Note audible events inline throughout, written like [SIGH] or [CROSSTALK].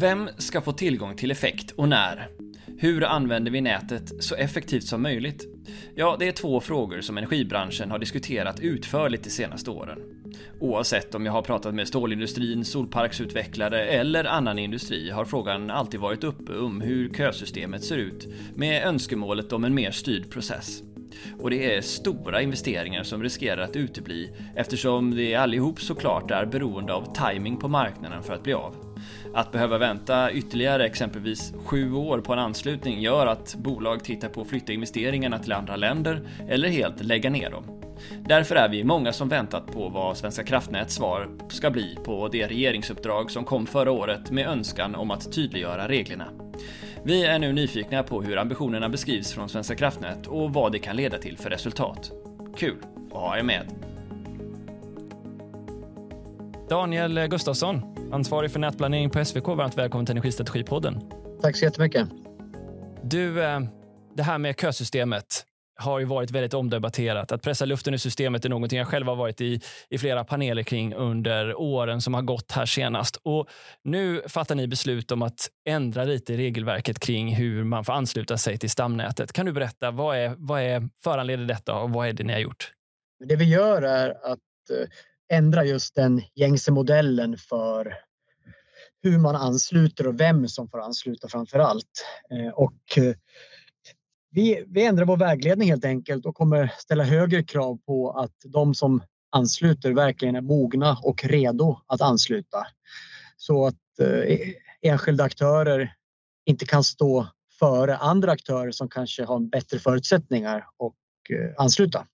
Vem ska få tillgång till effekt och när? Hur använder vi nätet så effektivt som möjligt? Ja, det är två frågor som energibranschen har diskuterat utförligt de senaste åren. Oavsett om jag har pratat med stålindustrin, solparksutvecklare eller annan industri har frågan alltid varit uppe om hur kösystemet ser ut med önskemålet om en mer styrd process. Och det är stora investeringar som riskerar att utebli eftersom det allihop såklart är beroende av timing på marknaden för att bli av. Att behöva vänta ytterligare exempelvis sju år på en anslutning gör att bolag tittar på att flytta investeringarna till andra länder eller helt lägga ner dem. Därför är vi många som väntat på vad Svenska kraftnäts svar ska bli på det regeringsuppdrag som kom förra året med önskan om att tydliggöra reglerna. Vi är nu nyfikna på hur ambitionerna beskrivs från Svenska kraftnät och vad det kan leda till för resultat. Kul att ha er med! Daniel Gustafsson, ansvarig för nätplanering på SVK. Varmt välkommen till Energistrategipodden. Tack så jättemycket. Du, eh, det här med kösystemet har ju varit väldigt omdebatterat. Att pressa luften i systemet är någonting jag själv har varit i, i flera paneler kring under åren som har gått här senast. Och nu fattar ni beslut om att ändra lite regelverket kring hur man får ansluta sig till stamnätet. Kan du berätta, vad, är, vad är, föranleder detta och vad är det ni har gjort? Det vi gör är att eh, ändra just den gängse modellen för hur man ansluter och vem som får ansluta framför allt. Eh, och eh, vi, vi ändrar vår vägledning helt enkelt och kommer ställa högre krav på att de som ansluter verkligen är mogna och redo att ansluta. Så att eh, e-, enskilda aktörer inte kan stå före andra aktörer som kanske har bättre förutsättningar och ansluta.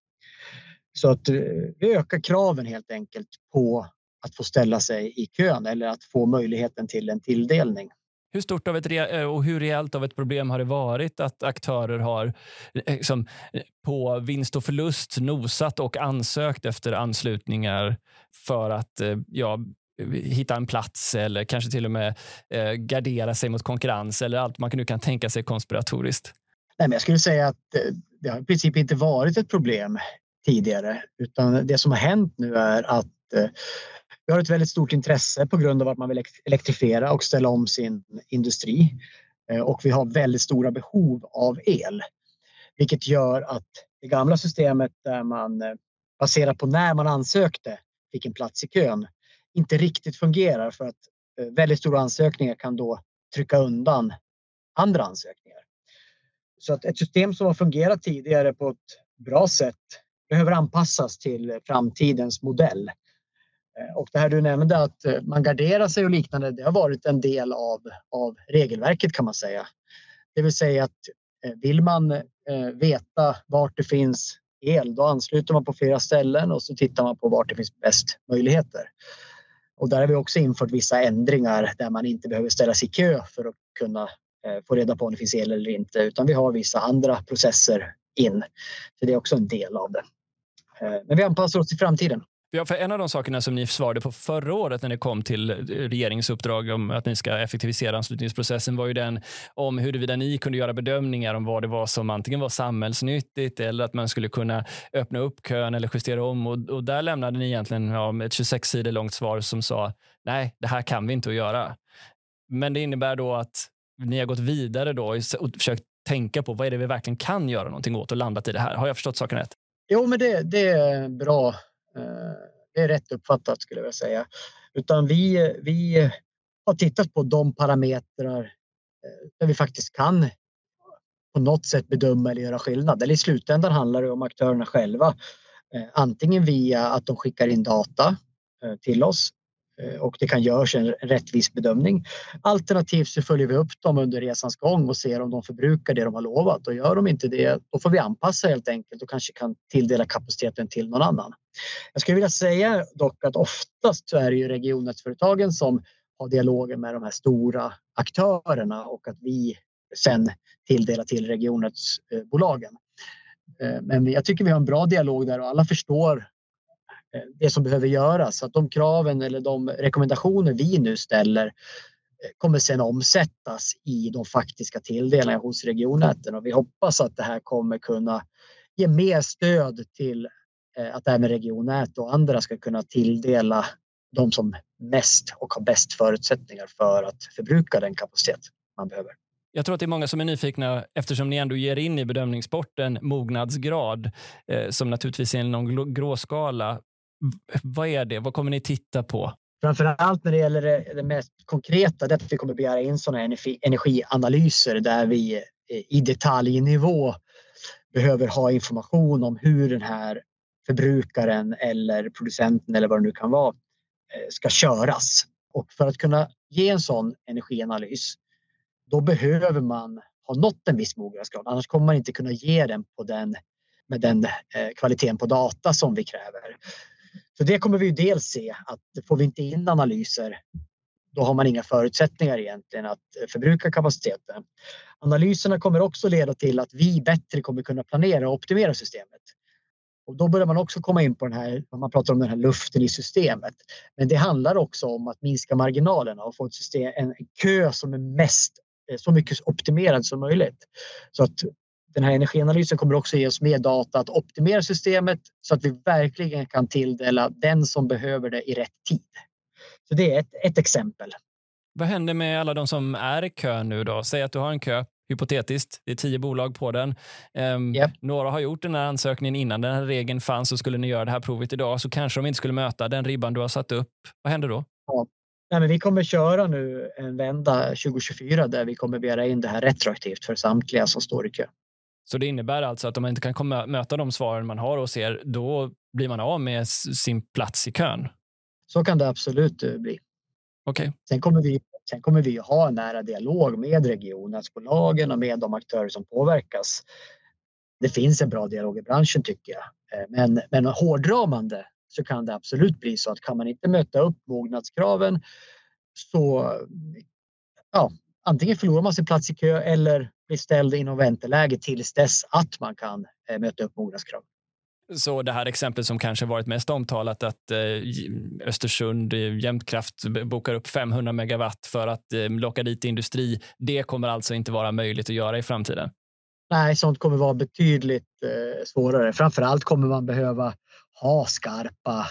Så att eh, vi ökar kraven helt enkelt på att få ställa sig i kön eller att få möjligheten till en tilldelning. Hur stort av ett eh, och hur rejält av ett problem har det varit att aktörer har liksom, på vinst och förlust nosat och ansökt efter anslutningar för att ja, hitta en plats eller kanske till och med eh, gardera sig mot konkurrens eller allt man nu kan tänka sig konspiratoriskt? Nej, men jag skulle säga att det har i princip inte varit ett problem tidigare utan det som har hänt nu är att eh, vi har ett väldigt stort intresse på grund av att man vill elektrifiera och ställa om sin industri. Eh, och vi har väldigt stora behov av el. Vilket gör att det gamla systemet där man eh, baserat på när man ansökte fick en plats i kön inte riktigt fungerar för att väldigt stora ansökningar kan då trycka undan andra ansökningar. Så att ett system som har fungerat tidigare på ett bra sätt behöver anpassas till framtidens modell. Eh, och det här du nämnde att eh, man garderar sig och liknande, det har varit en del av, av regelverket kan man säga. Det vill säga att eh, vill man veta vart det finns el, då ansluter man på flera ställen och så tittar man på vart det finns bäst möjligheter. Och där har vi också infört vissa ändringar där man inte behöver ställa sig i kö för att kunna få reda på om det finns el eller inte, utan vi har vissa andra processer in. Så det är också en del av det. Eh, men vi anpassar oss till framtiden. Ja, för en av de sakerna som ni svarade på förra året när det kom till regeringsuppdrag om att ni ska effektivisera anslutningsprocessen var ju den om huruvida ni kunde göra bedömningar om vad det var som antingen var samhällsnyttigt eller att man skulle kunna öppna upp kön eller justera om. Och, och där lämnade ni egentligen ja, ett 26 sidor långt svar som sa nej, det här kan vi inte göra. Men det innebär då att ni har gått vidare då och försökt tänka på vad är det vi verkligen kan göra någonting åt och landat i det här. Har jag förstått saken rätt? Jo, men det, det är bra eh, det är rätt uppfattat skulle jag vilja säga. Utan vi, vi har tittat på de parametrar eh, där vi faktiskt kan på något sätt bedöma eller göra skillnad. Eller i slutändan handlar det om aktörerna själva. Eh, antingen via att de skickar in data till oss Eh, och det kan göras en rättvis bedömning. Alternativt så följer vi upp dem under resans gång och ser om de förbrukar det de har lovat och gör de inte det då får vi anpassa helt enkelt och kanske kan tilldela kapaciteten till någon annan. Jag skulle vilja säga dock att oftast så är det ju regionnätsföretagen som har dialogen med de här stora aktörerna och att vi sen tilldelar till regionnätsbolagen. Eh, men jag tycker vi har en bra dialog där och alla förstår Eh, det som behöver göras. Så att de kraven eller de rekommendationer vi nu ställer eh, kommer sedan omsättas i de faktiska tilldelningarna hos regionnäten och vi hoppas att det här kommer kunna ge mer stöd till eh, att även regionnät och andra ska kunna tilldela de som mest och har bäst förutsättningar för att förbruka den kapacitet man behöver. Jag tror att det är många som är nyfikna eftersom ni ändå ger in i bedömningssporten mognadsgrad som naturligtvis är någon gråskala. Vad är det? Vad kommer ni titta på? Framför allt när det gäller det, det mest konkreta, det är att vi kommer begära in sådana energi, energianalyser där vi eh, i detaljnivå behöver ha information om hur den här förbrukaren eller producenten eller vad det nu kan vara eh, ska köras. Och för att kunna ge en sån energianalys då behöver man ha nått en viss mognadsgrad. Annars kommer man inte kunna ge den på den, med den eh, kvaliteten på data som vi kräver. Så det kommer vi ju dels se att får vi inte in analyser då har man inga förutsättningar egentligen att eh, förbruka kapaciteten. Analyserna kommer också leda till att vi bättre kommer kunna planera och optimera systemet. Och då börjar man också komma in på den här, man pratar om den här luften i systemet. Men det handlar också om att minska marginalerna och få ett system, en kö som är mest, eh, så mycket optimerad som möjligt. Så att den här energianalysen kommer också ge oss mer data att optimera systemet så att vi verkligen kan tilldela den som behöver det i rätt tid. Så det är ett, ett exempel. Vad händer med alla de som är i kö nu då? Säg att du har en kö, hypotetiskt, det är tio bolag på den. Um, ehm, yep. Några har gjort den här ansökningen innan den här regeln fanns och skulle ni göra det här provet idag så kanske de inte skulle möta den ribban du har satt upp. Vad händer då? Ja. Nej, men vi kommer köra nu en vända 2024 där vi kommer begära in det här retroaktivt för samtliga som står i kö. Så det innebär alltså att om man inte kan komma, möta de svaren man har och ser, då blir man av med sin plats i kön? Så kan det absolut eh, bli. Okay. Sen kommer vi Sen kommer vi ha en nära dialog med regionnätsbolagen och med de aktörer som påverkas. Det finns en bra dialog i branschen tycker jag. Eh, men, men hårdramande så kan det absolut bli så att kan man inte möta upp mognadskraven så ja, antingen förlorar man sin plats i kö eller blir ställd inom vänteläge tills dess att man kan eh, möta upp mognadskrav. Så det här exemplet som kanske varit mest omtalat att eh, Östersund eh, Jämtkraft bokar upp 500 megawatt för att locka dit industri. Det kommer alltså inte vara möjligt att göra i framtiden? Nej, sånt kommer vara betydligt svårare. Framför allt kommer man behöva ha skarpa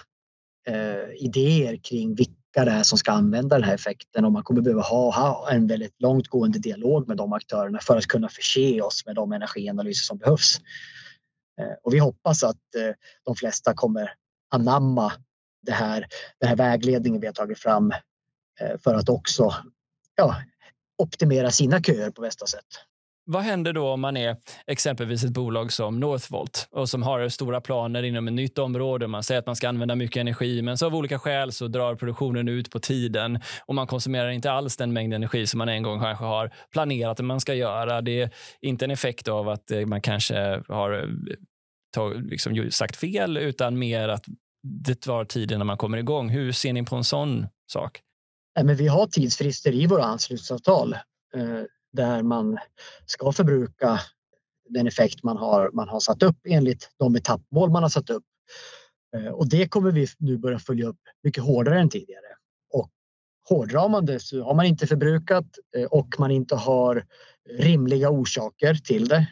idéer kring vilka det är som ska använda den här effekten och man kommer behöva ha, ha en väldigt långtgående dialog med de aktörerna för att kunna förse oss med de energianalyser som behövs. Eh, och vi hoppas att eh, de flesta kommer anamma det här, den här vägledningen vi har tagit fram eh, för att också ja, optimera sina köer på bästa sätt. Vad händer då om man är exempelvis ett bolag som Northvolt och som har stora planer inom ett nytt område? Man säger att man ska använda mycket energi, men så av olika skäl så drar produktionen ut på tiden och man konsumerar inte alls den mängd energi som man en gång kanske har planerat att man ska göra. Det är inte en effekt av att eh, man kanske har eh, tag, liksom sagt fel, utan mer att det tar tid innan man kommer igång. Hur ser ni på en sån sak? men vi har tidsfrister i våra anslutningsavtal eh, där man ska förbruka den effekt man har, man har satt upp enligt de etappmål man har satt upp. Eh, och det kommer vi nu börja följa upp mycket hårdare än tidigare. Och hårdrar man det så har man inte förbrukat eh, och man inte har rimliga orsaker till det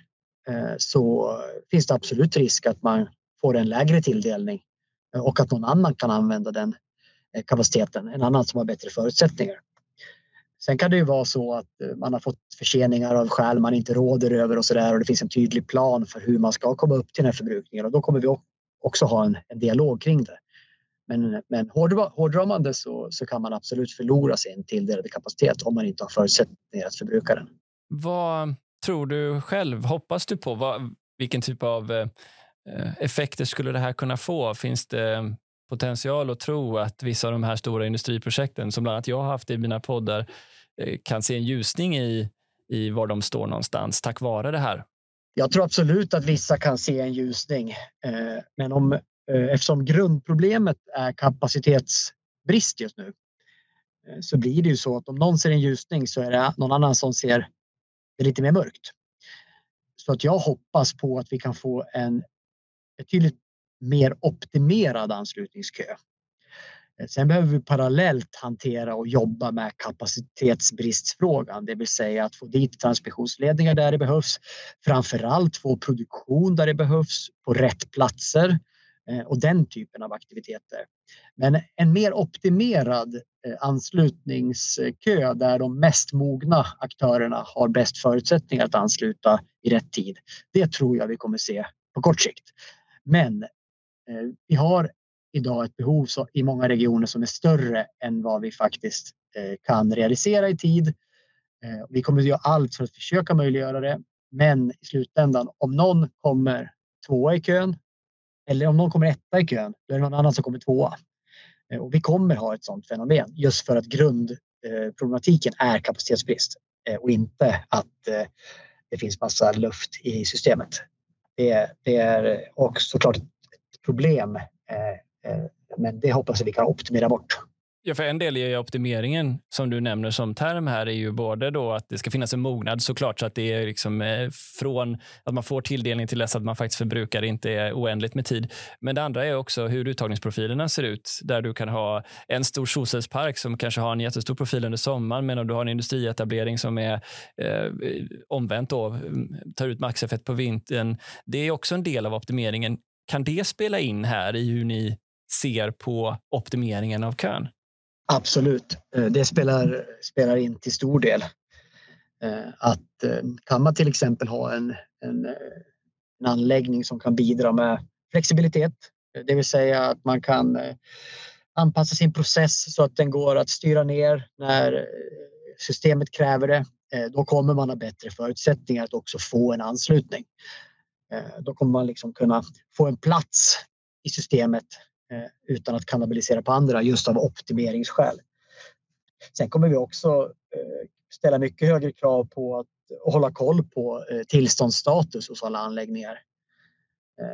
eh, så finns det absolut risk att man får en lägre tilldelning och att någon annan kan använda den kapaciteten, en annan som har bättre förutsättningar. Sen kan det ju vara så att eh, man har fått förseningar av skäl man inte råder över och så där och det finns en tydlig plan för hur man ska komma upp till den här förbrukningen och då kommer vi också ha en, en dialog kring det. Men, men hårdramande så, så kan man absolut förlora sin tilldelade kapacitet om man inte har förutsättningar att förbruka den. Vad tror du själv? Hoppas du på? Vad, vilken typ av eh, effekter skulle det här kunna få? Finns det potential att tro att vissa av de här stora industriprojekten som bland annat jag har haft i mina poddar eh, kan se en ljusning i, i var de står någonstans tack vare det här? Jag tror absolut att vissa kan se en ljusning. Eh, men om, eh, eftersom grundproblemet är kapacitetsbrist just nu så blir det ju så att om någon ser en ljusning så är det någon annan som ser det lite mer mörkt. Så att jag hoppas på att vi kan få en betydligt mer optimerad anslutningskö. Eh, sen behöver vi parallellt hantera och jobba med kapacitetsbristfrågan, det vill säga att få dit transmissionsledningar där det behövs. Framförallt få produktion där det behövs på rätt platser eh, och den typen av aktiviteter. Men en mer optimerad eh, anslutningskö där de mest mogna aktörerna har bäst förutsättningar att ansluta i rätt tid. Det tror jag vi kommer se på kort sikt. Men Eh, vi har idag ett behov i många regioner som är större än vad vi faktiskt eh, kan realisera i tid. Eh, vi kommer att göra allt för att försöka möjliggöra det. Men i slutändan, om någon kommer tvåa i kön eller om någon kommer etta i kön, då är det någon annan som kommer tvåa. Och vi kommer ha ett sådant fenomen just för att grundproblematiken är kapacitetsbrist och inte att det finns massa luft i systemet. Det är också såklart ett problem, eh, eh, men det hoppas jag vi kan optimera bort. Ja, för en del i optimeringen som du nämner som term här är ju både då att det ska finnas en mognad såklart så att det är liksom eh, från att man får tilldelning till dess att man faktiskt förbrukar det inte är oändligt med tid. Men det andra är också hur uttagningsprofilerna ser ut där du kan ha en stor solcellspark som kanske har en jättestor profil under sommaren men om du har en industrietablering som är eh, omvänt då, mm, tar ut maxeffekt på vintern. Det är också en del av optimeringen. Kan det spela in här i hur ni ser på optimeringen av kön? Absolut, eh, det spelar, spelar in till stor del. Eh, att eh, kan man till exempel ha en, en, en anläggning som kan bidra med flexibilitet, det vill säga att man kan anpassa sin process så att den går att styra ner när systemet kräver det. Då kommer man ha bättre förutsättningar att också få en anslutning. Eh, då kommer man liksom kunna få en plats i systemet eh, utan att kannibalisera på andra just av optimeringsskäl. Sen kommer vi också eh, ställa mycket högre krav på att hålla koll på tillståndsstatus hos alla anläggningar.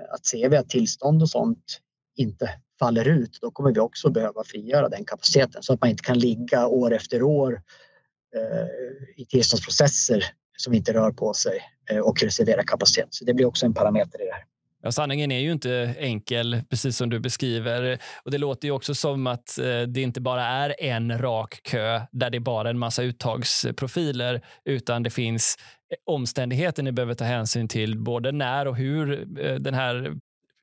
Att ser vi att tillstånd och sånt inte faller ut, då kommer vi också behöva frigöra den kapaciteten så att man inte kan ligga år efter år i tillståndsprocesser som inte rör på sig och reservera kapacitet. Så det blir också en parameter i det här. Ja, sanningen är ju inte enkel, precis som du beskriver. Och Det låter ju också som att eh, det inte bara är en rak kö där det är bara en massa uttagsprofiler, utan det finns eh, omständigheter ni behöver ta hänsyn till, både när och hur eh, den här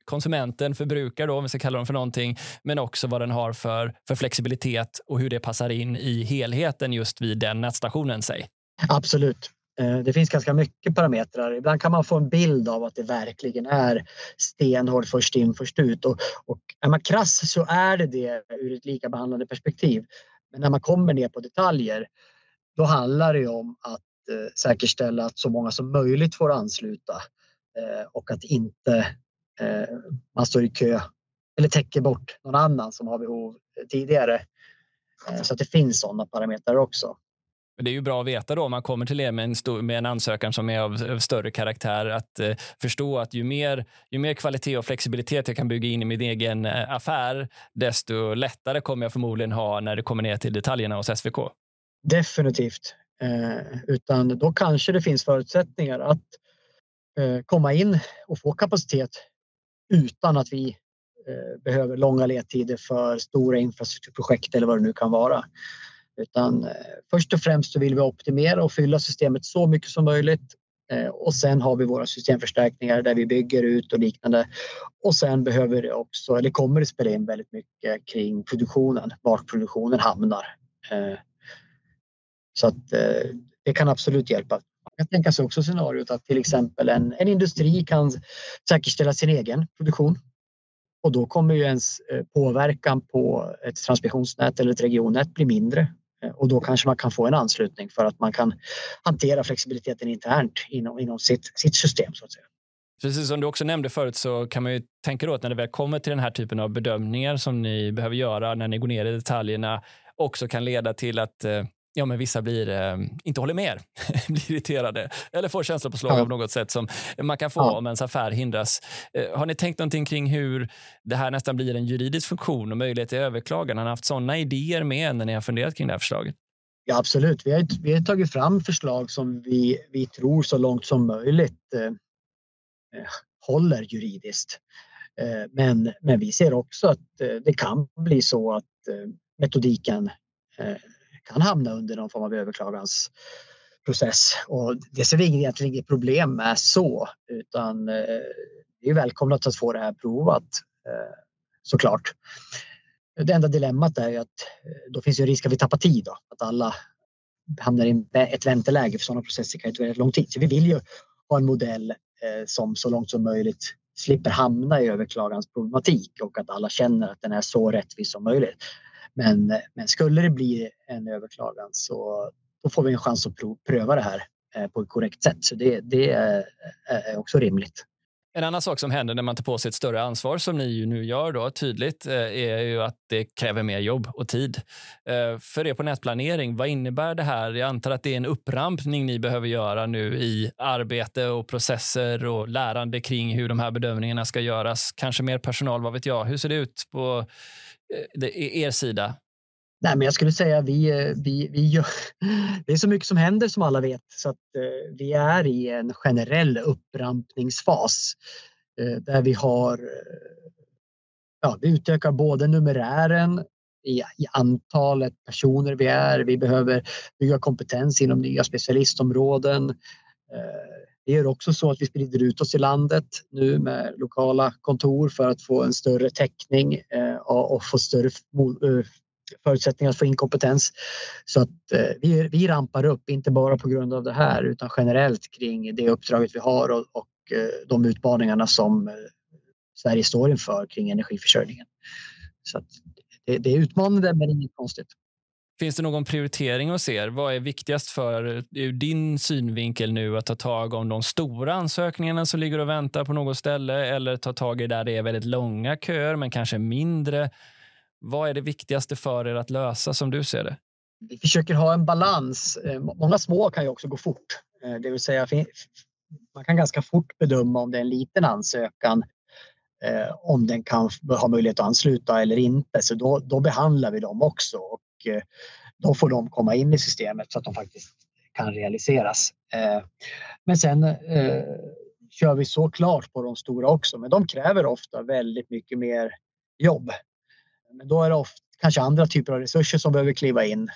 konsumenten förbrukar, då, om vi ska kalla dem för någonting, men också vad den har för, för flexibilitet och hur det passar in i helheten just vid den nätstationen. Sig. Absolut. Eh, det finns ganska mycket parametrar. Ibland kan man få en bild av att det verkligen är stenhård först in först ut och, och är man krass så är det det ur ett likabehandlande perspektiv. Men när man kommer ner på detaljer då handlar det om att eh, säkerställa att så många som möjligt får ansluta eh, och att inte eh, man står i kö eller täcker bort någon annan som har behov eh, tidigare. Eh, så att det finns sådana parametrar också. Det är ju bra att veta då om man kommer till er med en, stor, med en ansökan som är av, av större karaktär att eh, förstå att ju mer, ju mer kvalitet och flexibilitet jag kan bygga in i min egen eh, affär, desto lättare kommer jag förmodligen ha när det kommer ner till detaljerna hos SVK. Definitivt. Eh, utan då kanske det finns förutsättningar att eh, komma in och få kapacitet utan att vi eh, behöver långa ledtider för stora infrastrukturprojekt eller vad det nu kan vara. Utan eh, först och främst så vill vi optimera och fylla systemet så mycket som möjligt. Eh, och sen har vi våra systemförstärkningar där vi bygger ut och liknande. Och sen behöver det också, eller kommer det spela in väldigt mycket kring produktionen, var produktionen hamnar. Eh, så att eh, det kan absolut hjälpa. Man kan tänka sig också scenariot att till exempel en, en industri kan säkerställa sin egen produktion och då kommer ju ens eh, påverkan på ett transmissionsnät eller ett regionnät bli mindre Eh, och då kanske man kan få en anslutning för att man kan hantera flexibiliteten internt inom, inom sitt, sitt system. så att säga. Precis som du också nämnde förut så kan man ju tänka då att när det väl kommer till den här typen av bedömningar som ni behöver göra när ni går ner i detaljerna också kan leda till att eh, ja, men vissa blir, eh, inte håller med, [LAUGHS] blir irriterade eller får känslopåslag ja. av något sätt som man kan få ja. om ens affär hindras. Eh, har ni tänkt någonting kring hur det här nästan blir en juridisk funktion och möjlighet till överklagan? Har ni haft sådana idéer med när ni har funderat kring det här förslaget? Ja, absolut. Vi har, vi har tagit fram förslag som vi, vi tror så långt som möjligt eh, eh håller juridiskt. Eh, men, men vi ser också att eh, det kan bli så att metodiken kan hamna under någon form av överklagansprocess. Och det ser vi egentligen inget problem med så, utan eh, det är välkomnat att få det här provat eh, såklart. Det enda dilemmat är ju att eh, då finns ju risk att vi tappar tid då, att alla hamnar i ett vänteläge för sådana processer kan ju ta väldigt lång tid. Så vi vill ju ha en modell som så långt som möjligt slipper hamna i överklagansproblematik och att alla känner att den är så rättvis som möjligt. Men, men skulle det bli en överklagan så då får vi en chans att pröva det här eh, på ett korrekt sätt. Så det, det är också rimligt. En annan sak som händer när man tar på sig ett större ansvar som ni ju nu gör då, tydligt eh, är ju att det kräver mer jobb och tid. Eh, för er på nätplanering, vad innebär det här? Jag antar att det är en upprampning ni behöver göra nu i arbete och processer och lärande kring hur de här bedömningarna ska göras. Kanske mer personal, vad vet jag? Hur ser det ut på Eh, er sida? Nej, men jag skulle säga vi, eh, vi, vi gör, [LAUGHS] det är så mycket som händer som alla vet så att eh, vi är i en generell upprampningsfas där vi har ja, vi utökar både numerären i, i antalet personer vi är. Vi behöver bygga kompetens inom nya specialistområden. Vi det är också så att vi sprider ut oss i landet nu med lokala kontor för att få en större täckning eh, och få större eh, förutsättningar att få in kompetens. Så att eh, vi, vi rampar upp, inte bara på grund av det här utan generellt kring det uppdraget vi har och, och de utmaningarna som Sverige står inför kring energiförsörjningen. Så det, det, är utmanande men inget konstigt. Finns det någon prioritering hos er? Vad är viktigast för ur din synvinkel nu att ta tag om de stora ansökningarna som ligger och väntar på något ställe eller ta tag i där det är väldigt långa köer men kanske mindre vad är det viktigaste för er att lösa som du ser det? Vi försöker ha en balans. Eh, många små kan ju också gå fort. Eh, det vill säga man kan ganska fort bedöma om det är en liten ansökan eh, om den kan ha möjlighet att ansluta eller inte. Så då, då behandlar vi dem också och Eh, då får de komma in i systemet så att de faktiskt kan realiseras. Eh, men sen eh, kör vi såklart på de stora också, men de kräver ofta väldigt mycket mer jobb. Men då är det ofta kanske andra typer av resurser som behöver kliva in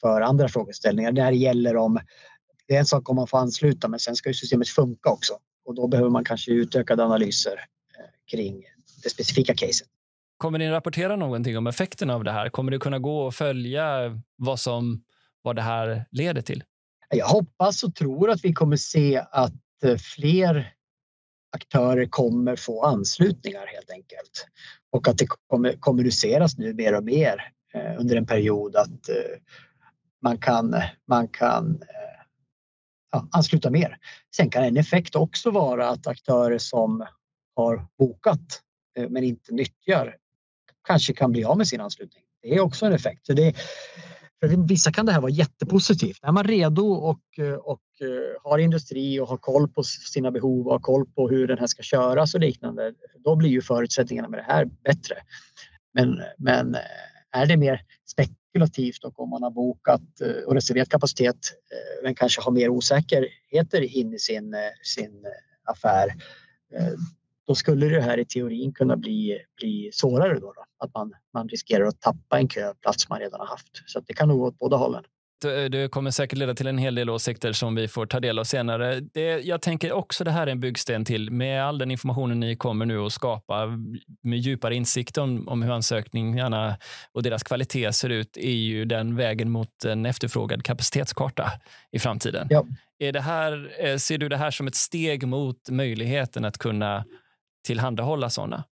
för andra frågeställningar. Det här gäller om, det är en sak om man får ansluta men sen ska ju systemet funka också och då behöver man kanske utökade analyser kring det specifika caset. Kommer ni rapportera någonting om effekterna av det här? Kommer det kunna gå att följa vad, som, vad det här leder till? Jag hoppas och tror att vi kommer se att eh, fler aktörer kommer få anslutningar helt enkelt. Och att det kommer kommuniceras nu mer och mer eh, under en period att eh, man kan, man kan eh, ja, ansluta mer. Sen kan en effekt också vara att aktörer som har bokat eh, men inte nyttjar kanske kan bli av med sin anslutning. Det är också en effekt. Så det, för vissa kan det här vara jättepositivt. Är man redo och, och har industri och har koll på sina behov och har koll på hur den här ska köras och liknande, då blir ju förutsättningarna med det här bättre. Men, men är det mer spekulativt och om man har bokat eh, och reserverat kapacitet eh, men kanske har mer osäkerheter in i sin, eh, sin affär då skulle det här i teorin kunna bli, bli svårare då, då, att man, man riskerar att tappa en köplats man redan har haft. Så det kan nog gå åt båda hållen. Det kommer säkert leda till en hel del åsikter som vi får ta del av senare. Det, jag tänker också det här är en byggsten till. Med all den informationen ni kommer nu att skapa med djupare insikt om, om hur ansökningarna och deras kvalitet ser ut är ju den vägen mot en efterfrågad kapacitetskarta i framtiden. Ja. Är det här, eh, ser du det här som ett steg mot möjligheten att kunna tillhandahålla sådana?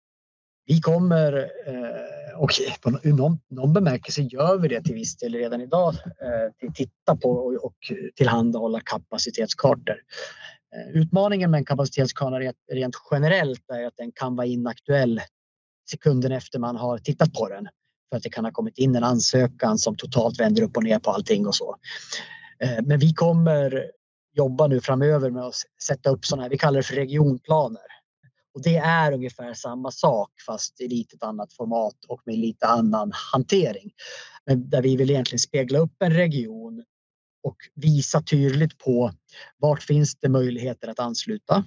Vi kommer, eh, och på någon, någon bemärkelse gör vi det till viss del redan idag, eh, titta på och tillhandahålla kapacitetskartor. Eh, utmaningen med en kapacitetskarta rent generellt är att den kan vara inaktuell sekunden efter man har tittat på den. För att det kan ha kommit in en ansökan som totalt vänder upp och ner på allting och så. Eh, men vi kommer jobba nu framöver med att sätta upp sådana här, vi kallar det för regionplaner och det är ungefär samma sak fast i lite annat format och med lite annan hantering. Men där vi vill egentligen spegla upp en region och visa tydligt på vart finns det möjligheter att ansluta?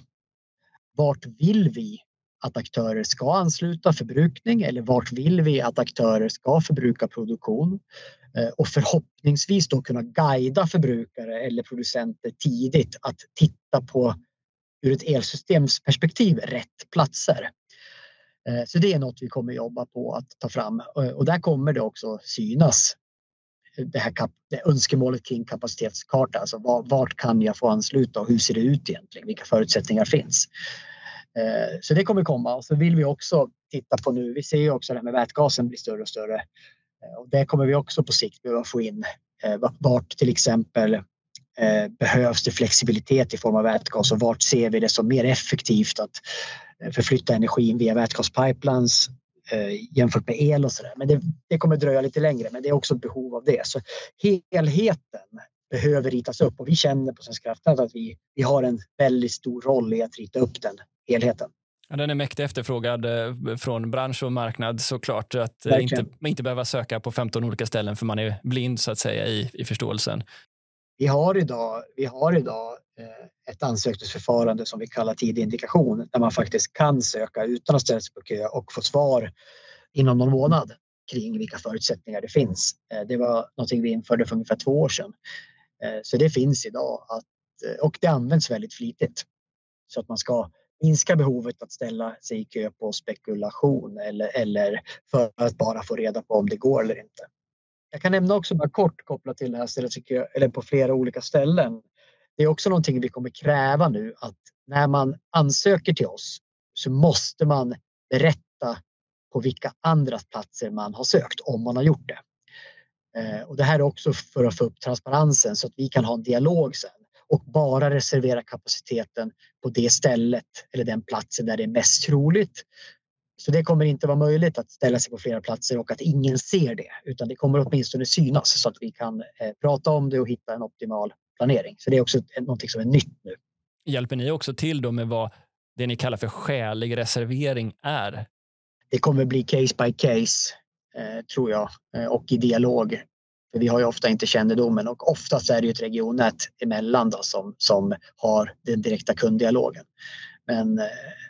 Vart vill vi att aktörer ska ansluta förbrukning eller vart vill vi att aktörer ska förbruka produktion? Eh, och förhoppningsvis då kunna guida förbrukare eller producenter tidigt att titta på ur ett elsystemsperspektiv rätt platser. Eh, så det är något vi kommer jobba på att ta fram eh, och där kommer det också synas eh, det här det önskemålet kring kapacitetskarta. Alltså vart kan jag få ansluta och hur ser det ut egentligen? Vilka förutsättningar finns? Så det kommer komma och så vill vi också titta på nu. Vi ser ju också det här med vätgasen blir större och större och det kommer vi också på sikt behöva få in. Vart till exempel behövs det flexibilitet i form av vätgas och vart ser vi det som mer effektivt att förflytta energin via vätgaspipelines jämfört med el och sådär. Men det, det, kommer dröja lite längre, men det är också behov av det. Så helheten behöver ritas upp och vi känner på Svenska kraftnät att vi, vi har en väldigt stor roll i att rita upp den helheten. Ja, den är mäktigt efterfrågad eh, från bransch och marknad såklart. Att eh, inte, inte behöva söka på 15 olika ställen för man är blind så att säga i, i förståelsen. Vi har idag, vi har idag eh, ett ansökningsförfarande som vi kallar tidig indikation där man faktiskt kan söka utan att ställa sig på kö och få svar inom någon månad kring vilka förutsättningar det finns. Eh, det var någonting vi införde för ungefär två år sedan. Eh, så det finns idag att, och det används väldigt flitigt. Så att man ska minska behovet att ställa sig i kö på spekulation eller, eller för att bara få reda på om det går eller inte. Jag kan nämna också bara kort kopplat till det här stället tycker jag, eller på flera olika ställen. Det är också någonting vi kommer kräva nu att när man ansöker till oss så måste man berätta på vilka andra platser man har sökt om man har gjort det. Eh, och det här är också för att få upp transparensen så att vi kan ha en dialog sen och bara reservera kapaciteten på det stället eller den platsen där det är mest troligt. Så det kommer inte vara möjligt att ställa sig på flera platser och att ingen ser det utan det kommer åtminstone synas så att vi kan eh, prata om det och hitta en optimal planering. Så det är också något som är nytt nu. Hjälper ni också till då med vad det ni kallar för skälig reservering är? Det kommer bli case by case eh, tror jag eh, och i dialog för vi har ju ofta inte kännedomen och oftast är det ju ett regionnät emellan då som, som har den direkta kunddialogen. Men, eh,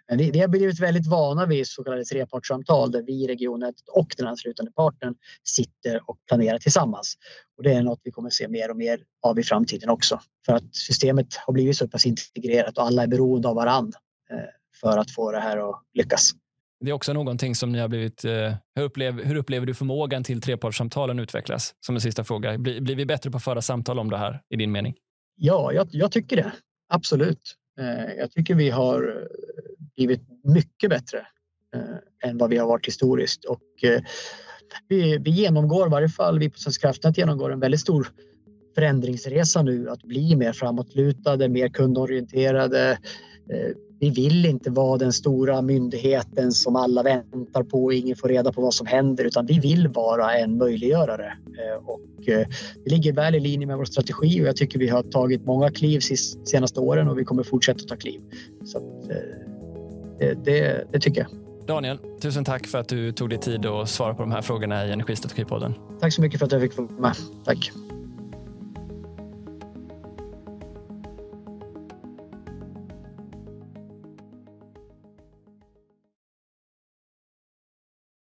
men vi, vi har blivit väldigt vana vid så kallade trepartssamtal där vi, regionnätet och den anslutande partnern sitter och planerar tillsammans. Och det är något vi kommer se mer och mer av i framtiden också. För att systemet har blivit så pass integrerat och alla är beroende av varandra eh, för att få det här att lyckas. Det är också någonting som ni har blivit... Eh, hur, upplever, hur upplever du förmågan till trepartssamtalen utvecklas? Som en sista fråga. Blir, blir vi bättre på att föra samtal om det här i din mening? Ja, jag, jag tycker det. Absolut. Eh, jag tycker vi har eh, blivit mycket bättre eh, än vad vi har varit historiskt. Och, vi, vi genomgår, i varje fall vi på Svenska kraftnät genomgår en väldigt stor förändringsresa nu att bli mer framåtlutade, mer kundorienterade, vi vill inte vara den stora myndigheten som alla väntar på och ingen får reda på vad som händer utan vi vill vara en möjliggörare. Eh, och eh, det ligger väl i linje med vår strategi och jag tycker vi har tagit många kliv de senaste åren och vi kommer fortsätta ta kliv. Så att, eh, det, det, det tycker jag. Daniel, tusen tack för att du tog dig tid att svara på de här frågorna i Energistrategipodden. Tack så mycket för att jag fick vara med. Tack.